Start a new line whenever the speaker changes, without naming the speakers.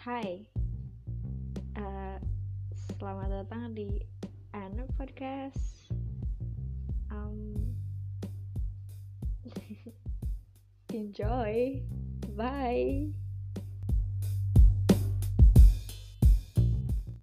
Hai, uh, selamat datang di Anna Podcast. Um, enjoy, bye.